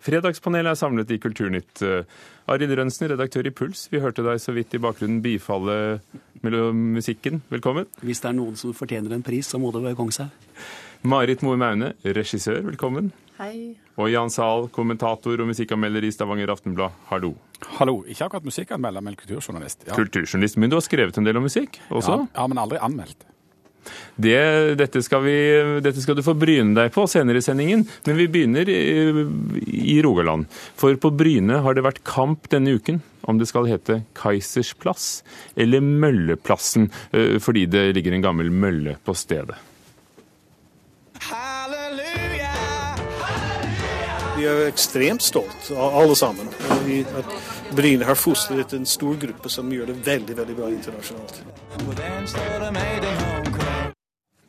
Fredagspanelet er samlet i Kulturnytt. Arild Rønsen, redaktør i Puls, vi hørte deg så vidt i bakgrunnen bifalle musikken. Velkommen. Hvis det er noen som fortjener en pris, så må det være Kongshaug. Marit Moe Maune, regissør, velkommen. Hei. Og Jan Zahl, kommentator og musikkanmelder i Stavanger Aftenblad, hallo. Hallo. Ikke akkurat musikkanmelder, men kulturjournalist. Ja. Kulturjournalist, Men du har skrevet en del om musikk også? Ja, ja men aldri anmeldt. Det, dette, skal vi, dette, skal du få bryne deg på senere i sendingen, men vi begynner i, i, Rogaland. For på Bryne har det vært kamp denne uken om det skal hete Kaisers plass eller Mølleplassen, eh, fordi det ligger en gammel mølle på stedet. Vi er ekstremt stolt, alle sammen. At Bryne har fostret en stor gruppe som gjør det veldig veldig bra internasjonalt.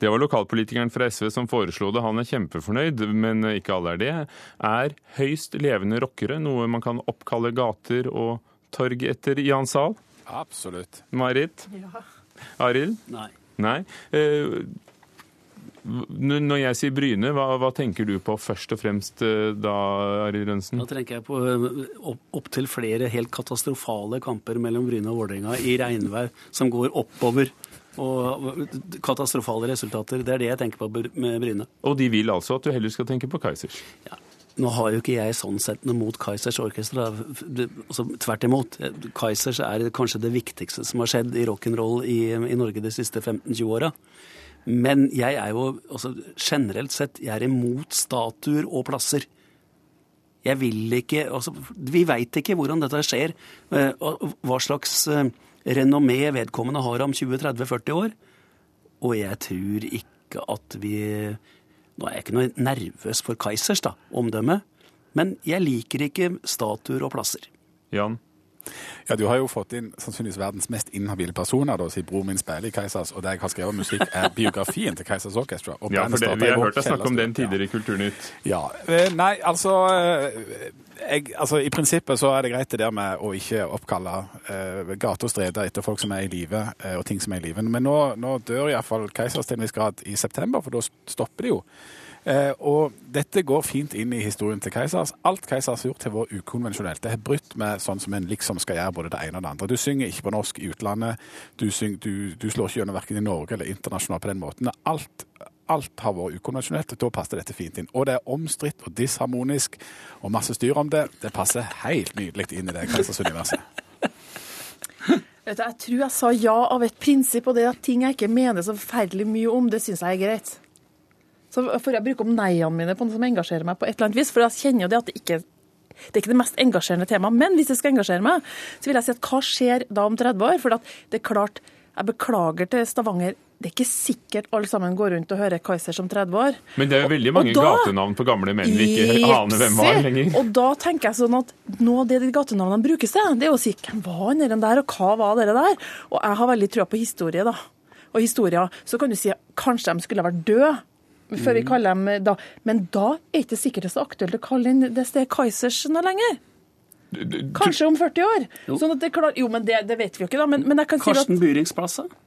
Det var lokalpolitikeren fra SV som foreslo det. Han er kjempefornøyd, men ikke alle er det. Er høyst levende rockere noe man kan oppkalle gater og torg etter i Jan sal? Absolutt. Marit? Ja. Arild? Nei. Nei. Eh, når jeg sier Bryne, hva, hva, tenker du på først og fremst eh, da, Arild Rønsen? Da tenker jeg på eh, opptil opp flere helt katastrofale kamper mellom Bryne og Vålerenga i regnvær som går oppover og katastrofale resultater. Det er det jeg tenker på med Bryne. Og de vil altså at du heller skal tenke på Kaizers? Ja. Nå har jo ikke jeg sånn sett noe mot Kaizers orkester. Altså, tvert imot. Kaizers er kanskje det viktigste som har skjedd i rock'n'roll i, i Norge de siste 15-20 åra. Men jeg er jo altså, generelt sett jeg er imot statuer og plasser. Jeg vil ikke altså, Vi veit ikke hvordan dette skjer. Eh, hva slags eh, renommé vedkommende har om 20-30-40 år. Og jeg tror ikke at vi Nå er jeg ikke noe nervøs for Kaizers da, omdømme, men jeg liker ikke statuer og plasser. Jan? Ja, Du har jo fått inn sannsynligvis verdens mest inhabile personer, da, sier bror min spiller i Keisers, og det jeg har skrevet musikk, er biografien til Keisers Orchestra. ja, for det, Vi har hørt deg snakke om den tidligere i Kulturnytt. Ja. Eh, nei, altså, eh, jeg, altså I prinsippet så er det greit det der med å ikke oppkalle eh, gater og streder etter folk som er i live, eh, og ting som er i live. Men nå, nå dør iallfall Keisers til en viss grad i september, for da stopper det jo. Eh, og dette går fint inn i historien til Keisers. Alt Keisers har gjort, har vært ukonvensjonelt. Det har brutt med sånn som en liksom skal gjøre både det ene og det andre. Du synger ikke på norsk i utlandet. Du, syng, du, du slår ikke gjennom verken i Norge eller internasjonalt på den måten. Alt, alt har vært ukonvensjonelt, da passer dette fint inn. Og det er omstridt og disharmonisk og masse styr om det. Det passer helt nydelig inn i det Keisers-universet. Jeg tror jeg sa ja av et prinsipp, og det at ting jeg ikke mener så forferdelig mye om, det syns jeg er greit. Så får jeg bruke om nei-ene mine på noe som engasjerer meg på et eller annet vis. For jeg kjenner jo det at det ikke det er ikke det mest engasjerende temaet. Men hvis jeg skal engasjere meg, så vil jeg si at hva skjer da om 30 år? For det er klart, jeg beklager til Stavanger. Det er ikke sikkert alle sammen går rundt og hører Kaizers som 30 år. Men det er jo veldig mange da, gatenavn på gamle menn vi ikke aner hvem var lenger. Og da tenker jeg sånn at noe av det de gatenavnene brukes til, det er å si hvem var han der, og hva var det der? Og jeg har veldig trua på historie, da. Og historier. Så kan du si kanskje de skulle vært døde før vi kaller dem da. Men da er ikke sikkert det så aktuelt å kalle inn det stedet Kaizers nå lenger. Kanskje om 40 år. Jo, sånn klar, jo men det, det, vet vi jo ikke, da. Men, men Karsten si at, Byrings plass, da?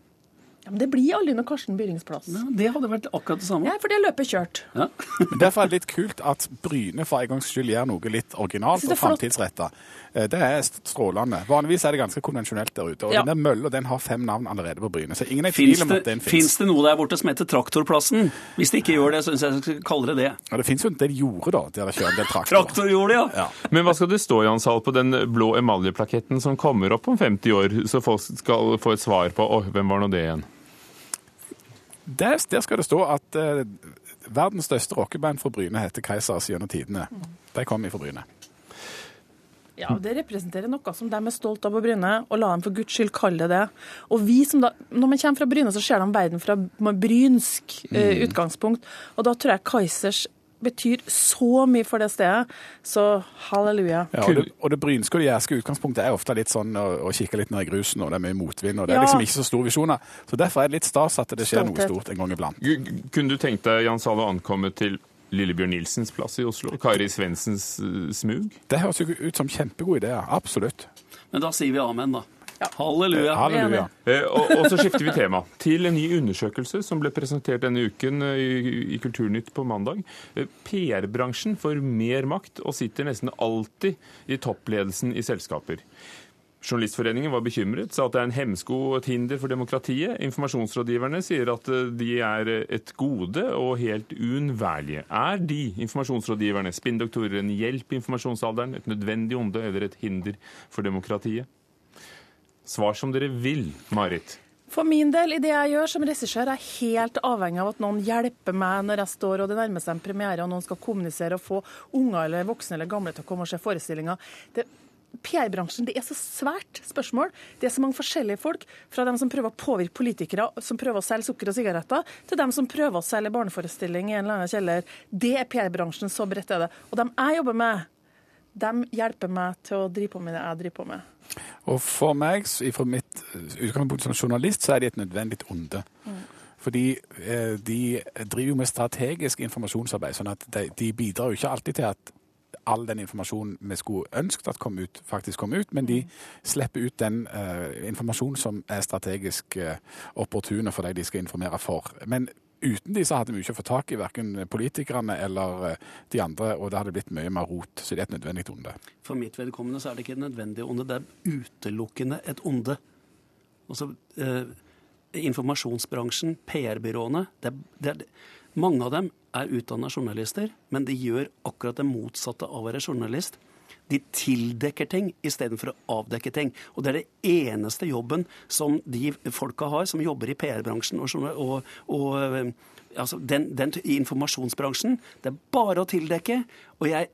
Ja, men Det blir aldri noe Karsten Byrings plass. Ja, det hadde vært akkurat det samme. Ja, for det løpet kjørt. Ja. Derfor er det litt kult at Bryne for en gangs skyld gjør noe litt originalt og framtidsretta. Eh, det er strålende. Vanligvis er det ganske konvensjonelt der ute. Og ja. den mølla den har fem navn allerede på Bryne. Så ingen er i tvil om at den fins. Fins det noe der borte som heter Traktorplassen? Hvis det ikke gjør det, så syns jeg jeg skal kalle det det. Ja, Det fins jo en del jorde, da. Der det kjører en del traktor. Traktorjorde, ja. ja. Men hva skal det stå, Jan Sahl, på den blå emaljeplaketten som kommer opp om 50 år, så folk skal få et svar på åh, hvem var nå det igjen? Der, der, skal det stå at uh, verdens største rockeband fra Bryne heter Keisers gjennom tidene. De kom fra Bryne. Ja, Det representerer noe som de er stolt av på Bryne, og la dem for guds skyld kalle det det. Og vi som da, Når man kommer fra Bryne, så ser de verden fra brynsk uh, utgangspunkt. Og da tror jeg Kaizers betyr så mye for det stedet. Så halleluja. Ja, og, det, og det brynske og det jærske utgangspunktet er ofte litt sånn å, å kikke litt ned i grusen, og det er mye motvind, og det er liksom ikke så store visjoner. Så derfor er det litt stas at det skjer noe stort en gang iblant. Kunne du tenkt deg, Jan Sale, å ankomme til Lillebjørn Nilsens plass i Oslo? Kari Svensens uh, smug? Det høres jo ut som kjempegod idé, absolutt. Men da sier vi amen, da. Halleluja. Halleluja. Eh, Og, og så skifter vi tema til en ny undersøkelse som ble presentert denne uken eh, i, i Kulturnytt på mandag. Eh, PR-bransjen får mer makt og sitter nesten alltid i toppledelsen i selskaper. Journalistforeningen var bekymret, sa at det er en hemsko og et hinder for demokratiet. Informasjonsrådgiverne sier at eh, de er et gode og helt uunnværlige. Er de, informasjonsrådgiverne, spinndoktorer, en hjelp i informasjonsalderen, et nødvendig onde eller et hinder for demokratiet? Svar som dere vil, Marit. For min del, i det jeg gjør som regissør, er jeg helt avhengig av at noen hjelper meg når jeg står og det nærmer seg en premiere og noen skal kommunisere og få unger eller voksne eller gamle til å komme og se forestillinga. Det- PR-bransjen det er så svært spørsmål. Det er så mange forskjellige folk. Fra dem som prøver å påvirke politikere, som prøver å selge sukker og sigaretter, til dem som prøver å selge barneforestilling i en eller annen kjeller. Det er PR-bransjen, så bredt er det. Og dem jeg jobber med, dem hjelper meg til å drive på med det jeg driver på med. Og for meg, fra mitt eh, utgangspunkt som journalist, så er de et nødvendig onde. Fordi eh, de driver jo med strategisk informasjonsarbeid, sånn at de, de bidrar jo ikke alltid til at all den informasjonen vi skulle ønsket at kom ut, faktisk kom ut, men de slipper ut den uh, informasjonen som er strategisk uh, opportune for de de skal informere for. Men uten de så hadde vi ikke fått tak i verken politikerne eller eh, de andre, og det hadde blitt mye mer rot. Så det er et nødvendig onde. For mitt vedkommende så er det ikke et nødvendig onde, det er utelukkende et onde. Altså, eh, informasjonsbransjen, PR-byråene, det, det, mange av dem er utdanna journalister, men de gjør akkurat det motsatte av å være journalist. De tildekker ting istedenfor å avdekke ting. Og det er det eneste jobben som de folka har som jobber i PR-bransjen og, og, og eh, altså den, den i informasjonsbransjen. Det er bare å tildekke. Og jeg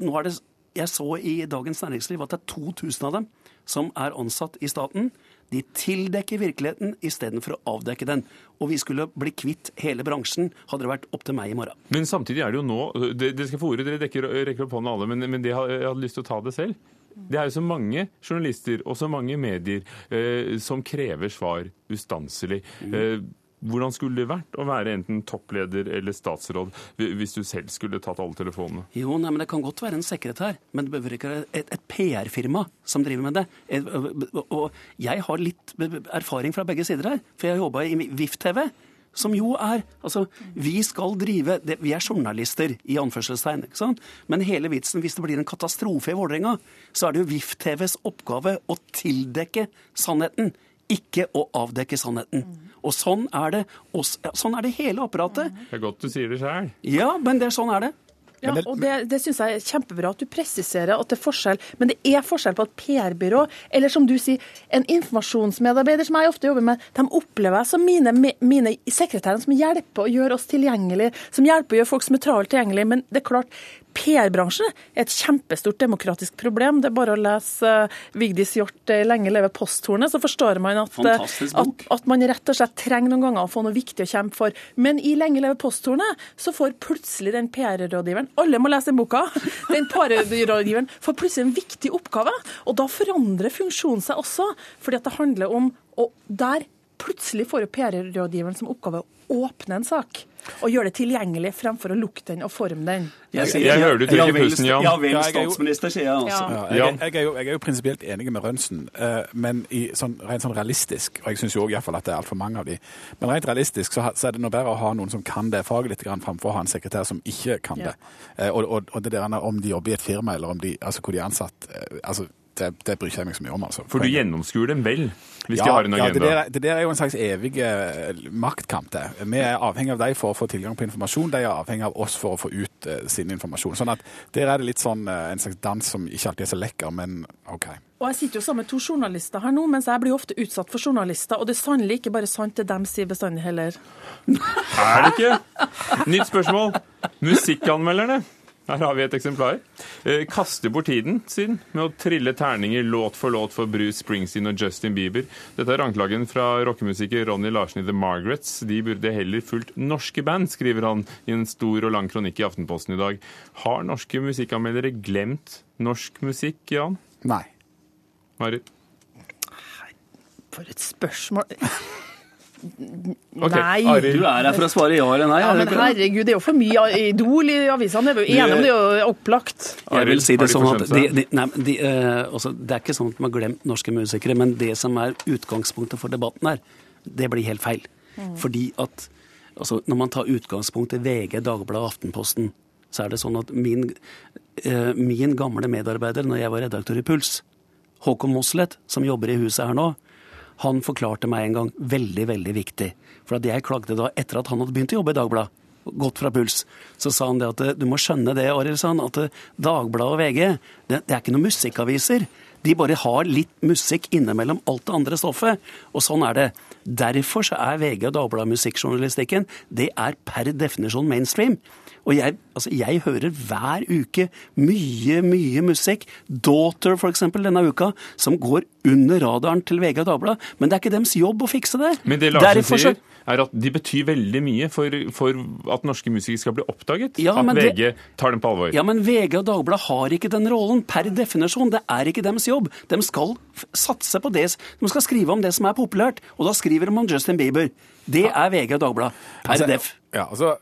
nå er det, jeg så i Dagens Næringsliv at det er 2000 av dem som er ansatt i staten. De tildekker virkeligheten istedenfor å avdekke den. Og vi skulle bli kvitt hele bransjen, hadde det vært opp til meg i morgen. Men samtidig er det jo nå Dere skal få ordet, dere dekker, rekker opp hånda alle, men, men det, har- jeg hadde lyst til å ta det selv. Det er jo så mange journalister og så mange medier eh, som krever svar ustanselig. Eh, hvordan skulle det vært å være enten toppleder eller statsråd hvis du selv skulle tatt alle telefonene? Jo, nei, men Det kan godt være en sekretær, men det behøver ikke være et, et PR-firma som driver med det. Og jeg har litt erfaring fra begge sider her, for jeg har jobba i VIF-TV. Som jo er Altså, vi skal drive det, Vi er journalister, i anførselstegn. ikke sant? Men hele vitsen, hvis det blir en katastrofe i Vålerenga, så er det jo VIF-TVs oppgave å tildekke sannheten. Ikke å avdekke sannheten. Og sånn er det. Og sånn er det hele apparatet. Det er godt du sier det sjøl. Ja, men det, sånn er det. Ja, og Det, det syns jeg er kjempebra at du presiserer at det er forskjell. Men det er forskjell på et PR-byrå eller som du sier, en informasjonsmedarbeider som jeg ofte jobber med. De opplever jeg som mine, mine sekretærer som hjelper å gjøre oss tilgjengelige, som hjelper å gjøre folk som er travelt tilgjengelige. Men det er klart, PR-bransjen er et kjempestort demokratisk problem. Det er bare å lese uh, Vigdis Hjorth i 'Lenge leve posthornet', så forstår man at, eh, at, at man rett og slett trenger noen ganger å få noe viktig å kjempe for. Men i Lenge leve posthornet så får plutselig den PR-rådgiveren Alle må lese den boka. Den PR-rådgiveren får plutselig en viktig oppgave, og da forandrer funksjonen seg også. fordi at det handler om Og der plutselig får jo PR-rådgiveren som oppgave å åpne en sak. Og gjøre det tilgjengelig fremfor å lukke den og forme den. Jeg hører du trekker pusten, Jan. Ja vel, jeg er statsminister, sier jeg altså. Ja. Ja, jeg, jeg, er jo, jeg er jo prinsipielt enig med Rønsen, eh, men i sånn, rent sånn realistisk, og jeg syns jo òg at det er altfor mange av de, men rent realistisk så, så er det noe bedre å ha noen som kan det faget litt, grann, framfor å ha en sekretær som ikke kan Ja. det. Eh, og, og, og det der om de jobber i et firma, eller om de, altså, hvor de er ansatt, eh, altså, det, det bryr ikke jeg meg så mye om. altså. For du gjennomskuer dem vel, hvis ja, de har en ja, det, der, det der er jo en slags evig eh, maktkamp. det. Vi er avhengig av dem for å få tilgang på informasjon. De er avhengig av oss for å få ut uh, sin informasjon. Sånn at Der er det litt sånn uh, en slags dans som ikke alltid er så lekker, men OK. Og jeg sitter jo sammen med to journalister her nå, mens jeg blir jo ofte utsatt for journalister. Og det er sannelig ikke bare sant det dem sier bestandig heller. Er det ikke? Nytt spørsmål. Musikkanmelderne. Her har vi et eksemplar. Kaste kaster bort tiden sin med å trille terninger låt for låt for Bruce Springsteen og Justin Bieber. Dette er anklagen fra rockemusiker Ronny Larsen i The Margarets. De burde heller fulgt norske band, skriver han i en stor og lang kronikk i Aftenposten i dag. Har norske musikkanmeldere glemt norsk musikk, Jan? Nei. Marit? For et spørsmål. Nei. Arild. Du er her for å svare ja eller nei. Ja, men herregud, det er jo for mye Idol i avisene. Det er jo enig om det, er jo opplagt. Jeg vil si det sånn at de, de, nei, de, uh, også, Det er ikke sånn at man har glemt norske musikere, men det som er utgangspunktet for debatten her, det blir helt feil. Fordi at altså, Når man tar utgangspunkt i VG, Dagbladet og Aftenposten, så er det sånn at min, uh, min gamle medarbeider når jeg var redaktør i Puls, Håkon Mosleth, som jobber i huset her nå, han forklarte meg en gang veldig, veldig viktig. For at jeg klagde da etter at han hadde begynt å jobbe i Dagbladet, gått fra Puls, så sa han det at du må skjønne det, Arild, sa han, at Dagbladet og VG, det, det er ikke noen musikkaviser. De bare har litt musikk innimellom alt det andre stoffet. Og sånn er det. Derfor så er VG og Dagbladet musikkjournalistikken, det er per definisjon mainstream. Og jeg, altså jeg hører hver uke mye, mye musikk. Daughter, eksempel, denne uka, som går under radaren til VG og Dagbladet. Men det er ikke deres jobb å fikse det. Men det Larsen Derfor sier, er at de betyr veldig mye for, for at norske musikere skal bli oppdaget. Ja, at VG det- tar dem på alvor. Ja, men VG og Dagbladet har ikke den rollen per definisjon. Det er ikke deres jobb. De skal satse på det. De skal skrive om det som er populært, og da skriver de om Justin Bieber. Det er VG og Dagbladet. Per Altså, def. Ja, altså,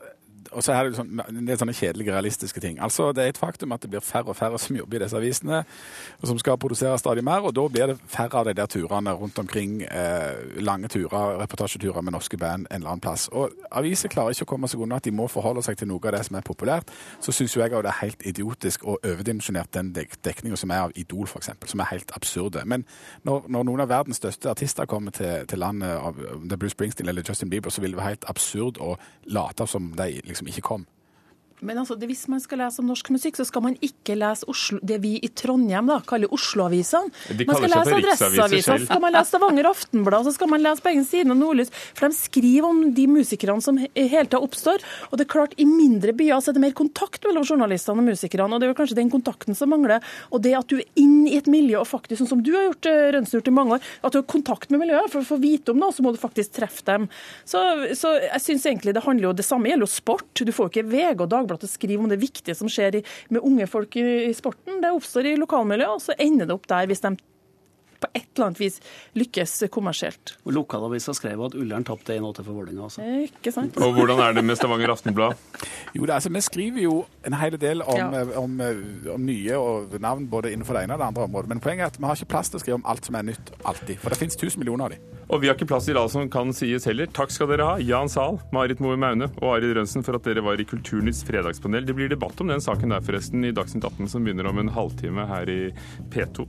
og så er det, sånn, det er sånne kjedelige, realistiske ting. Altså, Det er et faktum at det blir færre og færre som jobber i disse avisene, og som skal produsere stadig mer. og Da blir det færre av de der turene rundt omkring. Eh, lange turer, reportasjeturer med norske band en eller annen plass. Og Aviser klarer ikke å komme seg unna at de må forholde seg til noe av det som er populært. Så syns jeg også det er helt idiotisk og overdimensjonert den dek dekninga som er av Idol, f.eks., som er helt absurde. Men når, når noen av verdens største artister kommer til, til landet, av, om det Bruce Springsteen eller Justin Bieber, så vil det være helt absurd å late som de liksom ikke kom. Men altså, det, hvis man skal lese om norsk musikk, så skal man ikke lese Oslo, det vi i Trondheim da, kaller Oslo-avisene. Man skal lese Adresseavisa, så skal man lese Stavanger Aftenblad, så skal man lese Bergens Tidende og Nordlys. For de skriver om de musikerne som he- hele tida oppstår. Og det er klart, i mindre byer så er det mer kontakt mellom journalistene og musikerne, og det er jo kanskje den kontakten som mangler. Og det at du er inn i et miljø, og faktisk, sånn som du har gjort, eh, Rønsen, i mange år, at du har kontakt med miljøet, for å få vite om noe, så må du faktisk treffe dem. Så, så jeg syns egentlig det handler jo det samme gjelder jo sport. Du får ikke VG og Dagbladet til å skrive om det viktige som skjer i, med unge folk i, i sporten. Det oppstår i lokalmiljøet, og så ender det opp der hvis de på et eller annet vis lykkes kommersielt. Og Lokalavisa skrev at Ullern tapte 1-8 for Vålerenga. Altså. Ikke sant? Og hvordan er det med Stavanger Aftenblad? Jo, det, er altså, Vi skriver jo en hel del om, Ja. eh, om, eh, om nye og navn både innenfor det ene og det andre området. Men poenget er at vi har ikke plass til å skrive om alt som er nytt alltid. For det finnes tusen millioner av dem. Og vi har ikke plass til alt som kan sies heller. Takk skal dere ha, Jan Sahl, Marit Moe Maune og Arild Rønsen, for at dere var i Kulturnytts fredagspanel. Det blir debatt om den saken der forresten i Dagsnytt 18 som begynner om en halvtime her i P2.